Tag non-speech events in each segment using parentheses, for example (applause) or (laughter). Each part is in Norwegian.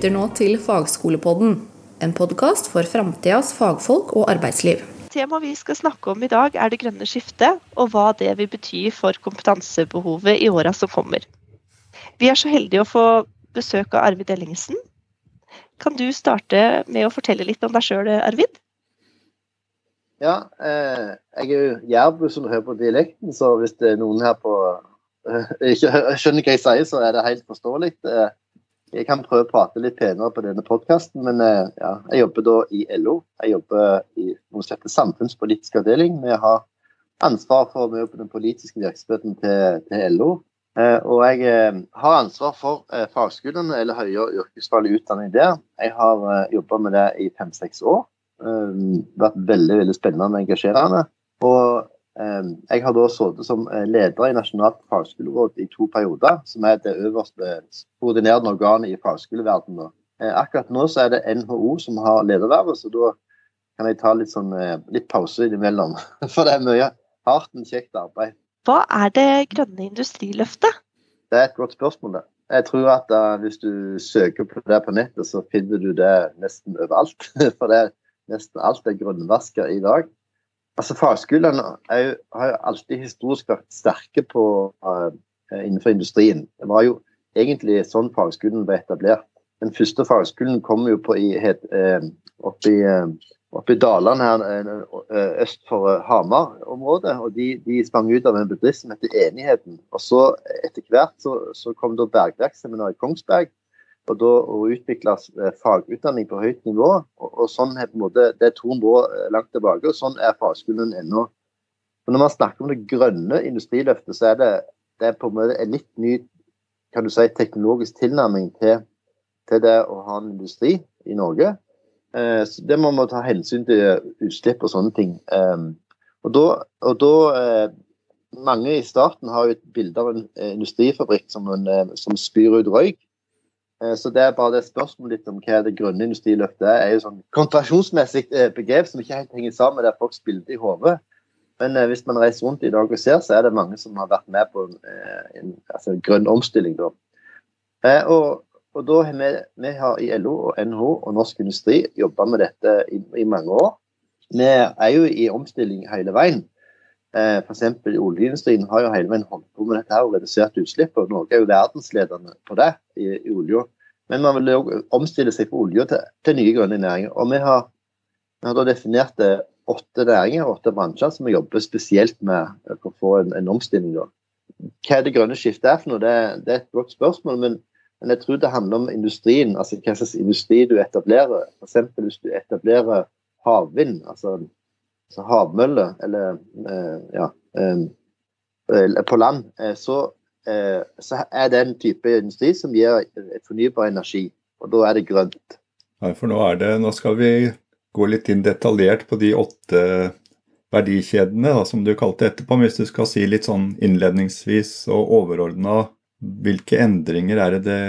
lytter nå til Fagskolepodden, en podkast for framtidas fagfolk og arbeidsliv. Temaet vi skal snakke om i dag er det grønne skiftet, og hva det vil bety for kompetansebehovet i åra som kommer. Vi er så heldige å få besøk av Arvid Ellingsen. Kan du starte med å fortelle litt om deg sjøl, Arvid? Ja, eh, jeg er jo jærbu som hører på dialekten, så hvis det er noen her på eh, ikke skjønner hva jeg sier, så er det helt forståelig. Jeg kan prøve å prate litt penere på denne podkasten, men eh, ja, jeg jobber da i LO. Jeg jobber i heter samfunnspolitisk avdeling. Vi har ansvar for mye på den politiske virksomheten til, til LO. Eh, og jeg eh, har ansvar for fagskolene eller høyere yrkesfaglig utdanning der. Jeg har jobba med det i fem-seks år. Det har vært veldig veldig spennende og engasjerende. Og jeg har da sittet som eh, leder i Nasjonalt fagskoleråd i to perioder, som er det øverste koordinerende organet i fagskoleverdenen. Eh, akkurat nå så er det NHO som har ledervervet, så da kan jeg ta litt, sånn, eh, litt pause innimellom. (laughs) For det er mye hardt, men kjekt arbeid. Hva er det grønne industriløftet? Det er et godt spørsmål. det. Jeg tror at uh, hvis du søker på det på nettet, så finner du det nesten overalt. (laughs) For det er nesten alt er grønnvasker i dag. Altså Fagskolene har jo alltid historisk vært sterke på, uh, innenfor industrien. Det var jo egentlig sånn fagskolen ble etablert. Den første fagskolen kom jo på i, het, uh, oppe i, uh, oppe i Dalane her øst for Hamar-området. og de, de, sprang ut av en bedrift som heter Enigheten. Og så etter hvert så, så kom da Bergverksseminaret i Kongsberg og da å utvikle eh, fagutdanning på høyt nivå. Og, og sånn er på en måte, Det er 200 år eh, langt tilbake, og sånn er fagskolen ennå. Og Når man snakker om det grønne industriløftet, så er det, det er på en måte en litt ny kan du si, teknologisk tilnærming til, til det å ha en industri i Norge. Eh, så Det må man ta hensyn til utslipp og sånne ting. Eh, og da, og da eh, Mange i starten har jo et bilde av en eh, industrifabrikk som, en, som spyr ut røyk. Eh, så det er bare det spørsmålet litt om hva det grønne industriløftet er, er jo sånn kontrasjonsmessig eh, begrep som ikke helt henger sammen med det folks bilde i hodet. Men eh, hvis man reiser rundt i dag og ser, så er det mange som har vært med på en, en altså grønn omstilling. Da. Og, og da har vi, vi har i LO og NHO og Norsk Industri jobba med dette i, i, mange år. Vi er jo i omstilling hele veien. Eh, F.eks. oljeindustrien har jo hele veien holdt på med dette her og redusert utslipp. og Norge er jo verdensledende på det i, i olja. Men man vil jo omstille seg fra olje til, til, nye grønne næringer. Og vi har, vi har da definert åtte næringer, åtte bransjer, som vi jobber spesielt med for å få en, en omstilling. Da. Hva det grønne skiftet er for noe, det, det er et godt spørsmål. Men, men, jeg tror det handler om industrien, altså hva slags industri du etablerer. F.eks. hvis du etablerer havvind. altså så havmøller, eller eh, ja, eh, på land, eh, så, så, er det en type industri som gir fornybar energi. Og da er det grønt. Ja, for nå, det, nå skal vi gå litt inn detaljert på de åtte verdikjedene, da, som du kalte etterpå. Men hvis du skal si litt sånn innledningsvis og overordna, hvilke endringer er det det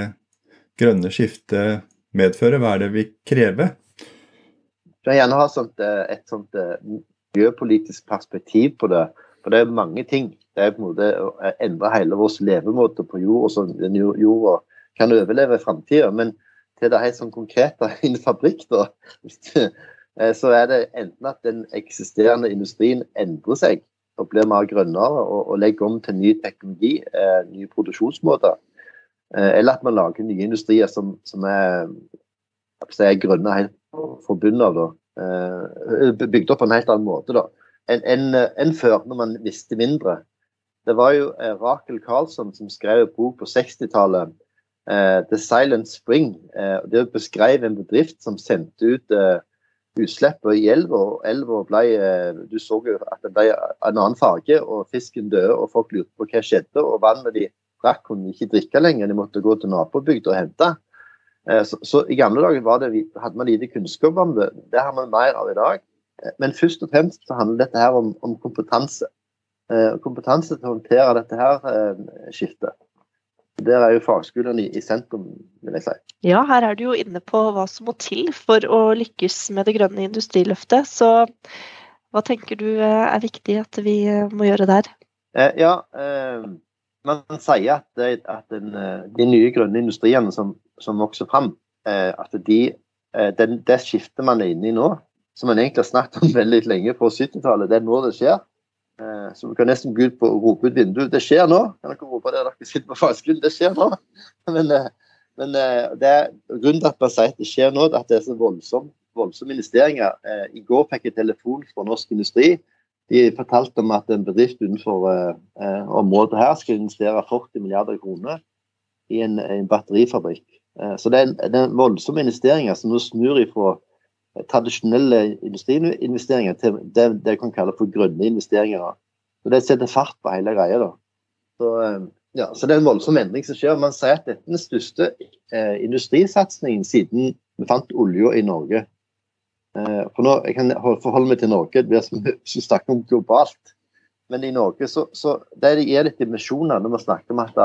grønne skiftet medfører? Hva er det vi krever? Jeg vil gjerne ha sånt, et sånt miljøpolitisk perspektiv på det. For det er mange ting. Det er på en måte å endre hele vår levemåte på jord, så sånn jorda kan overleve i framtida. Men til det helt sånn konkrete (laughs) i en fabrikk, da, (laughs) eh, så er det enten at den eksisterende industrien endrer seg og blir mer grønnere og, og legger om til ny teknologi, eh, nye produksjonsmåter. Eh, eller at man lager nye industrier som, som er, er grønne helt forbundet av. da. Eh, bygd opp på en helt annen måte da, enn en, en før, når man visste mindre. Det var jo eh, Rakel Karlsson som skrev en bok på 60-tallet, eh, 'The Silent Spring'. Eh, det beskrev en bedrift som sendte ut eh, utslippet i elva. og Elva ble eh, Du så jo at det ble en annen farge, og fisken døde, og folk lurte på hva skjedde. Og vannet de drakk, kunne ikke drikke lenger, de måtte gå til nabobygda og hente. Eh, så, så, I gamle dager det, hadde man lite kunnskap om det. Det har man mer av i dag. Eh, men først og fremst så handler dette her om, om kompetanse. Eh, kompetanse til å håndtere dette her skiftet. Der er jo fagskolene i, i, sentrum, vil jeg si. Ja, her er du jo inne på hva som må til for å lykkes med det grønne industriløftet. Så hva tenker du er viktig at vi må gjøre der? ja, man sier at, at den, de nye grønne industriene som som vokser fram, eh, at de, eh, den, det skiftet man er inne i nå, som man egentlig har snakket om (laughs) veldig lenge på 70-tallet, det er nå det skjer. Eh, så vi kan nesten gå ut på, rope ut vinduet. Det skjer nå! Kan dere rope det dere sitter på fagskolen? Det skjer nå! (laughs) Men, men det grunnen til at man sier at det skjer nå, at det er så voldsomt voldsomme investeringer. Eh, I går fikk jeg telefon fra Norsk Industri. De fortalte om at en bedrift utenfor eh området her skal investere 40 milliarder kroner i en, en batterifabrikk. Eh, så det er, en, det voldsomme investeringer som nå snur ifra tradisjonelle industriinvesteringer til det, det kan kalle for grønne investeringer. Så Det setter fart på hele greia. da. Så, eh, ja, så det er en voldsom endring som skjer. Man sier at dette er den største eh, industrisatsingen siden vi fant olja i Norge. Eh, for nå, Jeg kan forholde meg til Norge det som (laughs) vi snakker om globalt. Men i Norge så, så det gir litt dimensjoner når vi snakker om at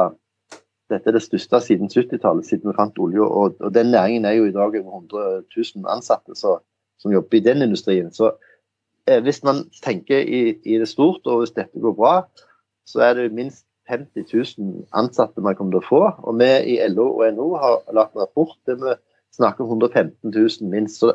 dette er det største siden 70-tallet, siden vi fant olje. Og, og, den næringen er jo i dag over 100 000 ansatte så, som jobber i den industrien. Så eh, hvis man tenker i, i, det stort, og hvis dette går bra, så er det minst 50 000 ansatte man kommer til å få. Og vi i LO og NO har lagt en rapport der vi snakker om 115 000 minst. Så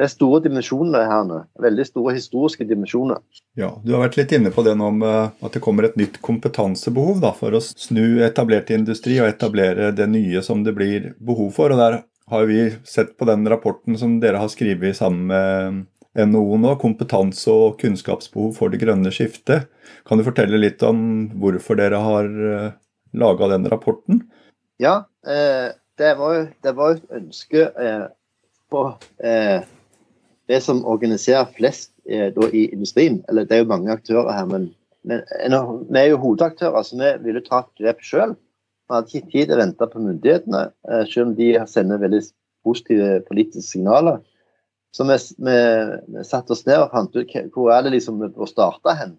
det er store dimensjoner her nå. Veldig store historiske dimensjoner. Ja, Du har vært litt inne på det nå om eh, at det kommer et nytt kompetansebehov da, for å snu etablert industri og etablere det nye som det blir behov for. og Der har vi sett på den rapporten som dere har skrevet sammen med NHO nå, kompetanse og kunnskapsbehov for det grønne skiftet. Kan du fortelle litt om hvorfor dere har eh, laga den rapporten? Ja, eh, det var jo et ønske på det som organiserer flest eh, i industrien, eller det er jo mange aktører her, men, men vi er jo hovedaktører, så vi ville ta et grep sjøl. Vi hadde ikke tid til å vente på myndighetene, eh, selv om de sender veldig positive politiske signaler. Så vi, vi, vi satte oss ned og fant ut hvor er det liksom bør starte hen.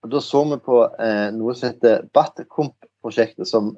Og Da så vi på eh, noe som heter Batcomp-prosjektet, som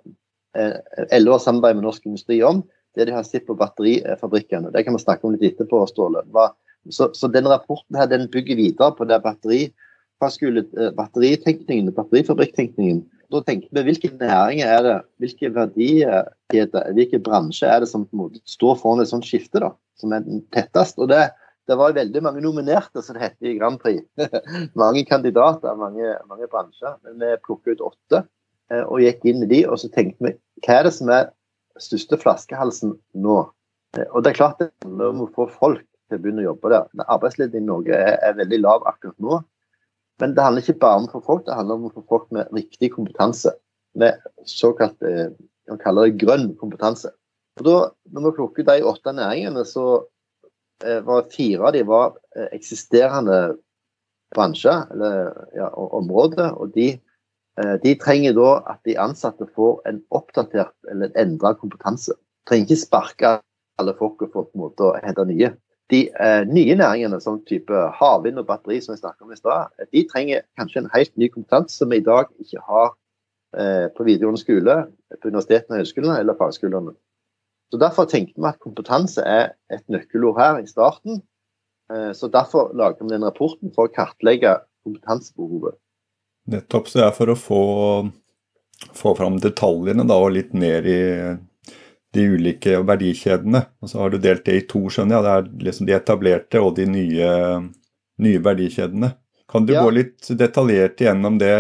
eh, LO har samarbeidet med Norsk Industri om. Det de har sett på batterifabrikkene. Det kan vi snakke om litt etterpå, Ståle. Hva, så, så den rapporten her, den bygger videre på det batteri, eh, batteritenkningen, batterifabrikktenkningen. Da tenker vi hvilke næringer er det, hvilke verdier hvilke bransjer er det som på en måte står foran et sånt skifte, da, som er den tettest. Og det, det var veldig mange nominerte, som det heter i Grand Prix. (laughs) mange kandidater, mange, mange bransjer. Men vi plukket ut åtte eh, og gikk inn i de, og så tenkte vi hva er det som er største flaskehalsen nå? Eh, og det er klart det handler om å få folk til å begynne å jobbe der. Arbeidsledigheten i Norge er, er, veldig lav akkurat nå. Men det handler ikke bare om å få folk, det handler om å få folk med riktig kompetanse. Med såkalt eh, man kaller det grønn kompetanse. Og da, når vi plukker de åtte næringene, så eh, var fire av de var eh, eksisterende bransjer eller ja, områder. Og de, de, trenger da at de ansatte får en oppdatert eller endra kompetanse. Trenger ikke sparke alle folka for på en måte å hente nye de eh, nye næringene, som type havvind og batteri, som vi snakket om i stad, de trenger kanskje en helt ny kompetanse som vi i dag ikke har eh, på videregående skole, på universitetene og høyskolene eller fagskolene. Så Derfor tenkte vi at kompetanse er et nøkkelord her i starten. Eh, så Derfor lager vi den rapporten for å kartlegge kompetansebehovet. Nettopp. Så det er for å få, få fram detaljene da, og litt ned i de ulike verdikjedene. Og så har du delt det i to, skjønner jeg. Det er liksom de etablerte og de nye, nye verdikjedene. Kan du ja. gå litt detaljert igjennom det?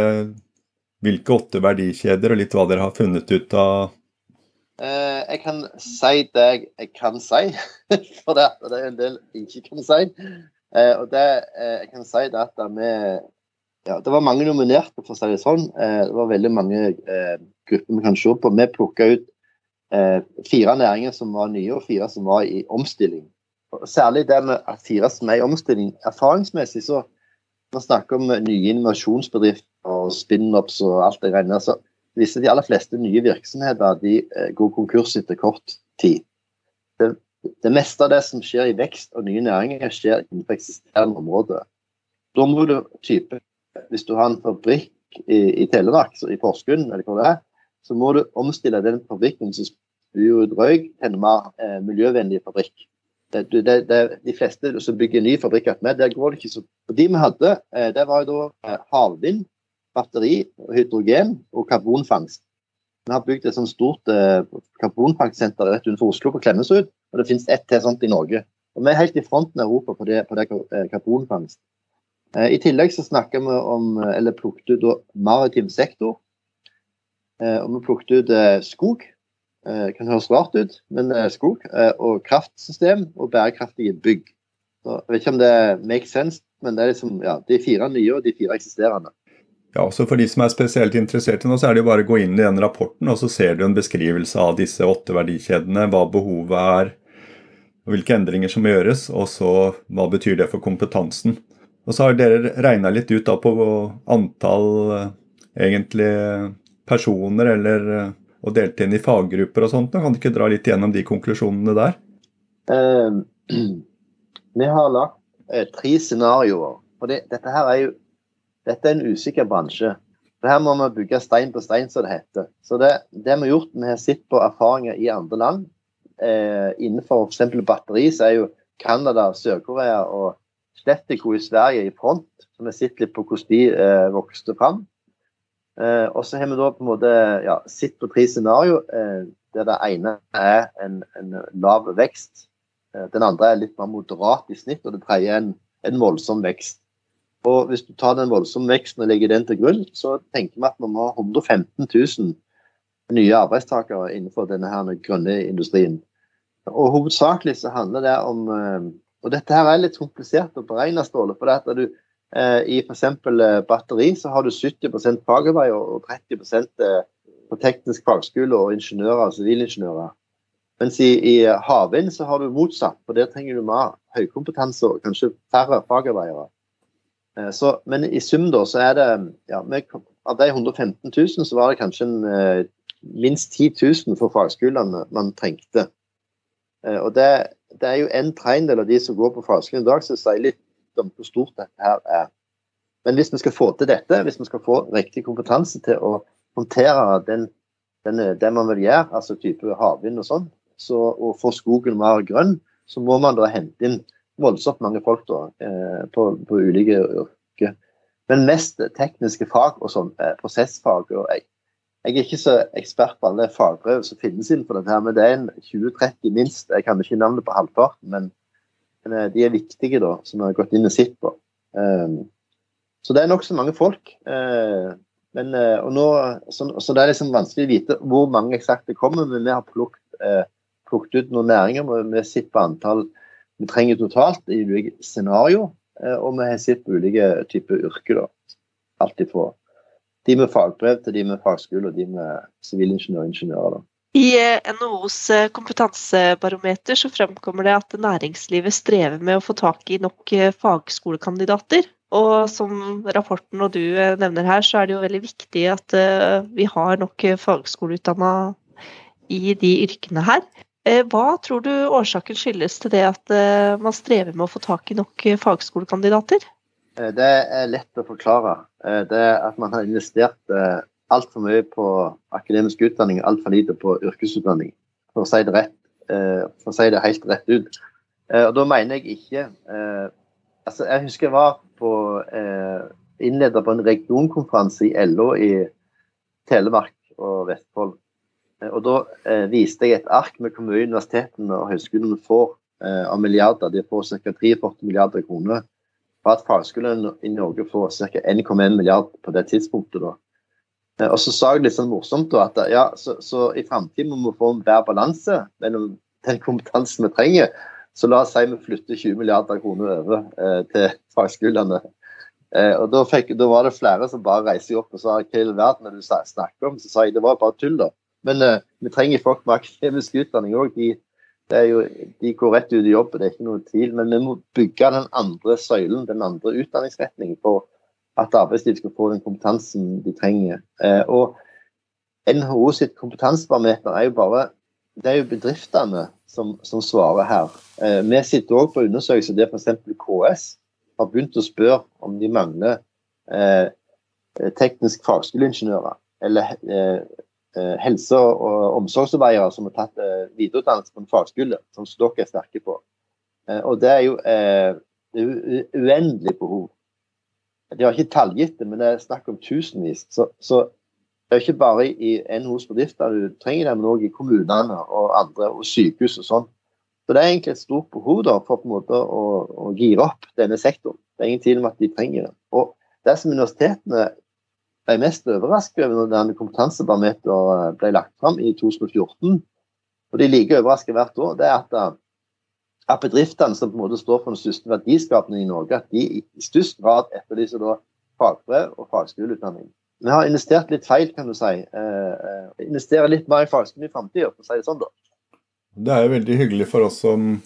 Hvilke åtte verdikjeder, og litt hva dere har funnet ut av? Eh, jeg kan si det jeg kan si, (laughs) for det, det er en del jeg ikke kan si. Eh, og det, eh, jeg kan si det at vi ja, Det var mange nominerte, for å si det sånn. Eh, det var veldig mange eh, grupper vi kan se på. Vi plukka ut fire næringer som var nye, og fire som var i omstilling. Særlig det med at fire som er i omstilling. Erfaringsmessig så når vi snakker om nye innovasjonsbedrifter og spin-ups og alt det greiene, så viser de aller fleste nye virksomheter de eh, går konkurs etter kort tid. Det, det, meste av det som skjer i vekst og nye næringer, skjer innenfor eksisterende områder. Da må du type, Hvis du har en fabrikk i, i Telemark, i Porsgrunn, eller hvor det er, så må du omstille den fabrikken som spyr ut røyk, en mer eh, miljøvennlig fabrikk. Det, det, det, de fleste som bygger ny fabrikk med, der går det ikke så De vi hadde, eh, det var jo da eh, havvind, batteri, hydrogen og karbonfangst. Vi har bygd et sånt stort eh, karbonfangstsenter rett utenfor Oslo, på Klemetsrud. Og det finnes ett til sånt i Norge. Og Vi er helt i fronten i Europa på det, på det eh, karbonfangst. Eh, I tillegg så snakker vi om, eh, eller plukket ut maritim sektor. Eh, og vi plukket ut skog. Det kan høres rart ut, men skog. Og kraftsystem og bærekraftige bygg. Så jeg vet ikke om det makes sense, men det er liksom, ja, de fire nye og de fire eksisterende. Ja, også For de som er spesielt interessert i nå, så er det jo bare å gå inn i den rapporten, og så ser du en beskrivelse av disse åtte verdikjedene, hva behovet er, og hvilke endringer som gjøres, og så hva betyr det for kompetansen. Og så har dere regna litt ut da på antall eh, egentlig personer eller eh, og delte inn i faggrupper og sånt. Kan du ikke dra litt gjennom de konklusjonene der? Uh, (clears throat) vi har lagt uh, tre scenarioer. For det, dette her er jo dette er en usikker bransje. For Her må vi bygge stein på stein, som det heter. Så det, det vi har gjort, vi har sett på erfaringer i andre land. Eh, innenfor f.eks. batteri så er jo Canada, Sør-Korea og Stettico i Sverige i front. Så vi har sett litt på hvordan de eh, vokste fram. Eh, og så har vi da på en måte ja, sett på tre scenario, eh, der det ene er en, en lav vekst. Eh, den andre er litt mer moderat i snitt, og det tredje er en, en voldsom vekst. Og hvis du tar den voldsomme veksten og legger den til grunn, så tenker vi at vi må ha 115 000 nye arbeidstakere innenfor denne her grønne industrien. Og Hovedsakelig så handler det om eh, Og dette her er litt komplisert å beregne, Ståle. for det at du I f.eks. Eh, batteri så har du 70% fagarbeid og 30 på teknisk fagskole og ingeniører og sivilingeniører. Mens i, i havvind så har du motsatt, for der trenger du mer høykompetanse og kanskje færre fagarbeidere. Eh, så, men i sum da, så er det ja, med, Av de 115 000, så var det kanskje en, eh, minst 10 000 for fagskolene man trengte. Eh, og det, det er jo en tredjedel av de som går på fagskolen i dag, som sier litt om hvor stort dette her er. Men hvis vi skal få til dette, hvis vi skal få riktig kompetanse til å håndtere den, den, det man vil gjøre, altså type havvind og sånn, så, og få skogen mer grønn, så må man da hente inn voldsomt mange folk da, eh, på, på, ulike yrker. Men mest tekniske fag og sånn, eh, prosessfag. og jeg, jeg, er ikke så ekspert på alle fagbrev som finnes innenfor dette, men det er en 20-30 minst. Jeg kan ikke navnet på halvparten, men, de er viktige, da, som har gått inn og sett på. Um, så det er nokså mange folk. Uh, men, uh, nå, så, så, det er liksom vanskelig å vite hvor mange eksakt det kommer, men vi har plukket, plukket ut noen næringer. Vi har sett på antall vi trenger totalt i ulike scenarioer, og vi har sett på ulike typer yrker. Alt ifra de med fagbrev til de med fagskole og de med sivilingeniør og ingeniører. I eh, NHOs eh, kompetansebarometer så fremkommer det at næringslivet strever med å få tak i nok fagskolekandidater. Og som rapporten og du nevner her, så er det jo veldig viktig at vi har nok fagskoleutdanna i de yrkene her. Eh, hva tror du årsaken skyldes til det at eh, man strever med å få tak i nok eh, fagskolekandidater? Det er lett å forklare. Det er at man har investert altfor mye på akademisk utdanning og altfor lite på yrkesutdanning, for å si det rett. For å si det helt rett ut. Og da mener jeg ikke altså Jeg husker jeg var på innleder på en regionkonferanse i LO i Telemark og Vestfold. Eh, og Da eh, viste jeg et ark med hvor mye universitetene og høyskolene får eh, av milliarder. De får ca. 43 milliarder kroner. For at fagskolene i Norge får ca. 1,1 milliard på det tidspunktet. da. Eh, og så sa jeg litt sånn morsomt at ja, så, så i framtiden må vi få en bedre balanse mellom (laughs) den kompetansen vi trenger. Så la oss si vi flytter 20 milliarder kroner over eh, til fagskolene. Eh, og da, fikk, da, var det flere som bare reiste opp og sa hva i all verden er det du snakker om? Så sa jeg det var bare tull, da. Men eh, vi trenger folk med akademisk utdanning òg. De, de, går rett ut i jobb, det er ikke noe tvil. Men vi må bygge den andre søylen, den andre utdanningsretningen, for at arbeidslivet skal få den kompetansen de trenger. Uh, og NHO sitt kompetansebarometer er jo bare Det er jo bedriftene som, som svarer her. Uh, vi sitter òg på undersøkelser der f.eks. KS har begynt å spørre om de mangler teknisk fagskoleingeniører eller Eh, helse- og omsorgsarbeidere som har tatt eh, videreutdannelse på en fagskole, som dere er sterke på. Eh, og det er jo uendelig behov. De har ikke tallgitt det, men det er snakk om tusenvis. Så, så Det er ikke bare i NHOs bedrifter du trenger det, men òg i kommunene og andre, og sykehus og sånn. Så det er egentlig et stort behov da, for på en måte å, å gire opp denne sektoren. Det er ingen tvil om at de trenger det. Og det som universitetene ble mest overrasket over når denne kompetansebarometeret ble lagt fram i 2014, og de er like overrasket hvert år, det er at, at bedriftene som på en måte står for den største verdiskapningen i Norge, at de i størst grad etterlyser da fagbrev og fagskoleutdanning. Vi har investert litt feil, kan du si. Eh, eh investere litt mer i fagskolen i framtida, for å si det sånn, da. Det er jo veldig hyggelig for oss som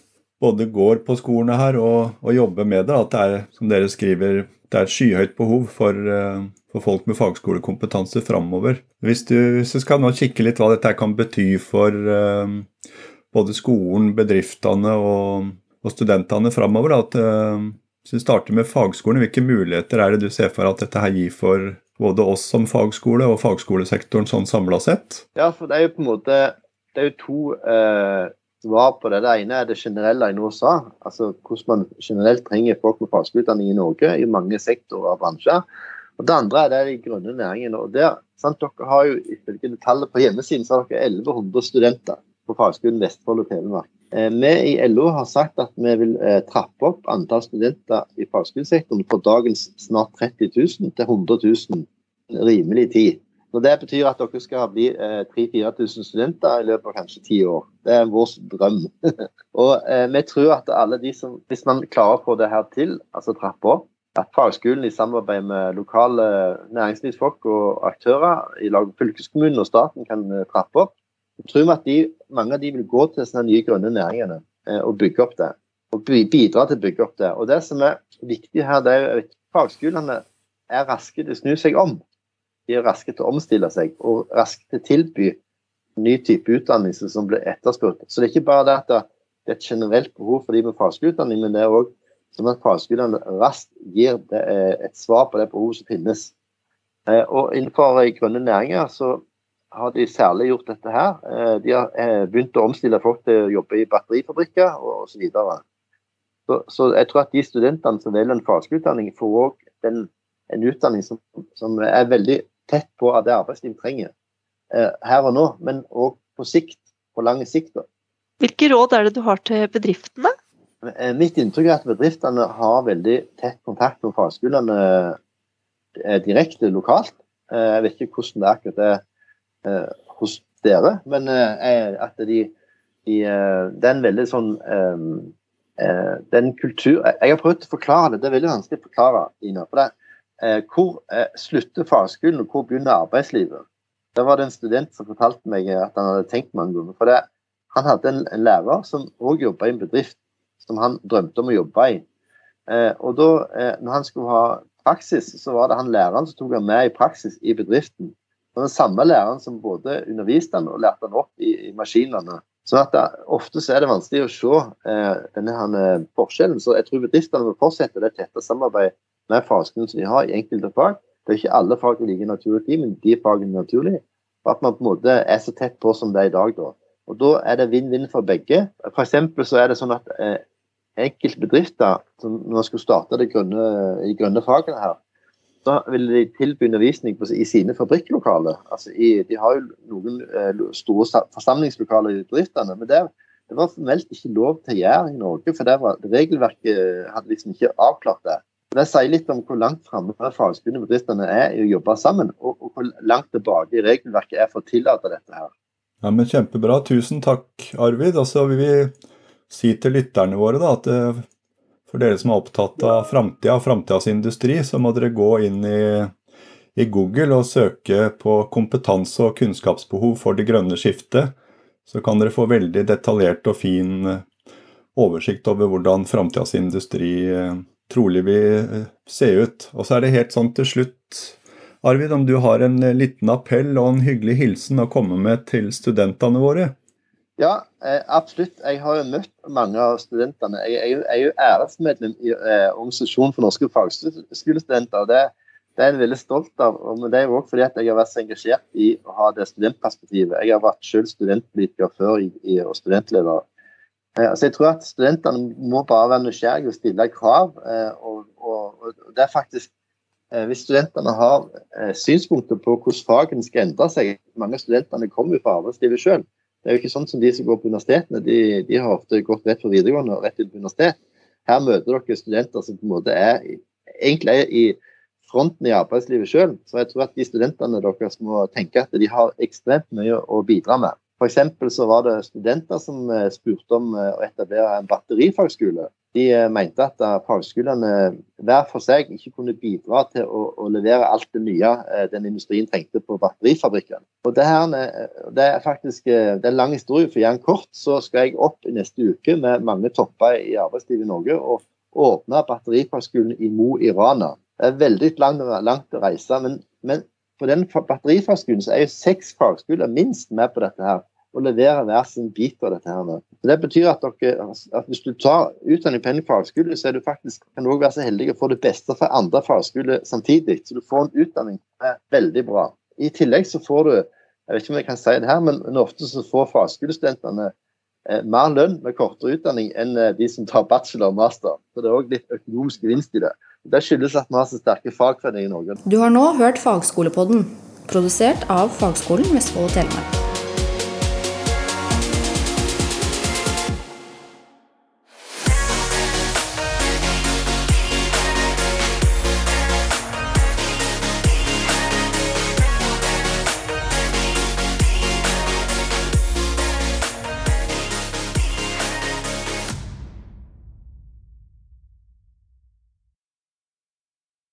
både går på skolene her og, og jobber med det, at det er, som dere skriver, det er et skyhøyt behov for, uh, for folk med fagskolekompetanse framover. Hvis du, hvis du, skal nå kikke litt hva dette kan bety for uh, både skolen, bedriftene og, og studentene framover, at, uh, hvis vi starter med fagskolen, hvilke muligheter er det du ser for at dette her gir for både oss som fagskole og fagskolesektoren sånn samla sett? Ja, for det er jo på en måte det er jo to eh, svar på det. Det ene er det generelle jeg nå sa. Altså hvordan man generelt trenger folk med fagskoleutdanning i Norge i mange sektorer og bransjer. Og Det andre er det de grønne næringene. og der, sant, Dere har jo ifølge tallet på hjemmesiden så har dere 1100 studenter på Fagskolen Vestfold og Telemark. Eh, vi i LO har sagt at vi vil eh, trappe opp antall studenter i fagskolesektoren fra dagens snart 30 000 til 100 000 rimelig tid. Så Det betyr at dere skal bli eh, 3000-4000 studenter i løpet av kanskje ti år. Det er vår drøm. (laughs) og eh, vi tror at alle de som, hvis man klarer å få det her til, altså trappe opp, at fagskolen i samarbeid med lokale næringslivsfolk og aktører i lag med fylkeskommunen og staten kan eh, trappe opp, tror vi at de, mange av de vil gå til sånne nye grønne næringene eh, og bygge opp det. Og bidra til å bygge opp det. Og Det som er viktig her, det er at fagskolene er raske til å snu seg om de er raske til å omstille seg og raske til å tilby ny type utdannelse som blir etterspurt. Så det er ikke bare det at det er et generelt behov for de med fagskoleutdanning, men det er òg som at fagskolene raskt gir eh, et svar på det behovet som finnes. Eh, og Innenfor grønne næringer så har de særlig gjort dette her. Eh, de har begynt å omstille folk til å jobbe i batterifabrikker osv. Så, så, så jeg tror at de studentene som velger en fagskoleutdanning, får òg en utdanning som, som er veldig tett på det arbeidslivet trenger eh, her og nå, men òg på sikt, på lang sikt. Hvilke råd er det du har til bedriftene? Eh, mitt inntrykk er at bedriftene har veldig tett kontakt med fagskolene eh, direkte lokalt. Jeg vet ikke hvordan det er akkurat det hos dere, men at de, de, det er en veldig sånn den kultur Jeg har prøvd å forklare det, det er veldig vanskelig å forklare, Ina. for det eh, hvor eh, slutter fagskolen, og hvor begynner arbeidslivet? Da var det en student som fortalte meg at han hadde tenkt mange ganger. For det, han hadde en, en lærer som òg jobba i en bedrift som han drømte om å jobbe i. Eh, og da eh, når han skulle ha praksis, så var det han læreren som tok han med i praksis i bedriften. Og den samme læreren som både underviste han og lærte han opp i, i maskinene. Så det, Ofte så er det vanskelig å se eh, denne her, eh, forskjellen. Så jeg tror bedriftene må fortsette det tette samarbeidet med fagskolen som de har i enkelte fag. Det er ikke alle fag som like naturlig, men de fagene er naturlige. Og at man på en måte er så tett på som det er i dag. Da. Og da er det vinn-vinn for begge. For så er det sånn at eh, enkelte bedrifter som når man skulle starte det grønne, i grønne fagene her, så vil de tilby undervisning i sine fabrikklokaler. Altså de har jo noen eh, store forsamlingslokaler i bedriftene. men det, det var formelt ikke lov til å gjøre i Norge, for var, regelverket hadde liksom ikke avklart det. Det sier litt om hvor langt framme fagskolebedriftene er i å jobbe sammen, og, og, hvor langt tilbake i regelverket er for å tillate dette her. Ja, men Kjempebra. Tusen takk, Arvid. Og så vil vi si til lytterne våre da, at eh, for dere som er opptatt av framtida og framtidas industri, så må dere gå inn i, i Google og søke på kompetanse og kunnskapsbehov for det grønne skiftet. Så kan dere få veldig detaljert og fin eh, oversikt over hvordan framtidas industri eh, trolig vil eh, se ut. Og så er det helt sånn til slutt, Arvid, om du har en liten appell og en hyggelig hilsen å komme med til studentene våre? Ja, eh, absolutt. Jeg har jo møtt mange av studentene. Jeg er jo æresmedlem i Organisasjonen for norske fagskolestudenter. og det, det er jeg veldig stolt av. Men det er jo også fordi jeg har vært så engasjert i å ha det studentperspektivet. Jeg har vært selv studentpolitiker før i, og studentleder Eh, altså jeg tror at Studentene må bare være nysgjerrige og stille krav. Eh, og, og, og, Det er faktisk eh, hvis studentene har eh, synspunkter på hvordan fagene skal endre seg Mange av studentene kommer jo fra arbeidslivet sjøl. Det er jo ikke sånn som de som går på universitetene. De, de har ofte gått rett fra videregående og rett på universitet. Her møter dere studenter som på en måte er egentlig er i fronten i arbeidslivet sjøl. Så jeg tror at de studentene deres må tenke at de har ekstremt mye å bidra med. F.eks. så var det studenter som eh, spurte om eh, å etablere en batterifagskole. De eh, mente at fagskolene hver for seg ikke kunne bidra til å, å levere alt det nye den industrien trengte på batterifabrikken. Og det, her, det er faktisk det er en lang historie. For gjerne kort så skal jeg opp neste uke med mange topper i arbeidslivet i Norge og åpne batterifagskolen i Mo i Rana. Det er veldig langt, langt å reise, men, men på den batterifagskolen er jo seks fagskoler minst med på dette her. Og leverer hver sin bit av dette. her. Så det betyr at, dere, at hvis du tar utdanning på en fagskole, så du faktisk, kan du også være så heldig å få det beste fra andre fagskoler samtidig. Så du får en utdanning som er veldig bra. I tillegg så får du jeg vet ikke om jeg kan si det her, men ofte så får fagskolestudentene eh, mer lønn med kortere utdanning enn eh, de som tar bachelor og master. Så det er òg litt økonomisk gevinst i det. Det skyldes at vi har så sterke fagforeninger i Norge. Du har nå hørt Fagskolepodden, produsert av Fagskolen Vestfold og Telemark.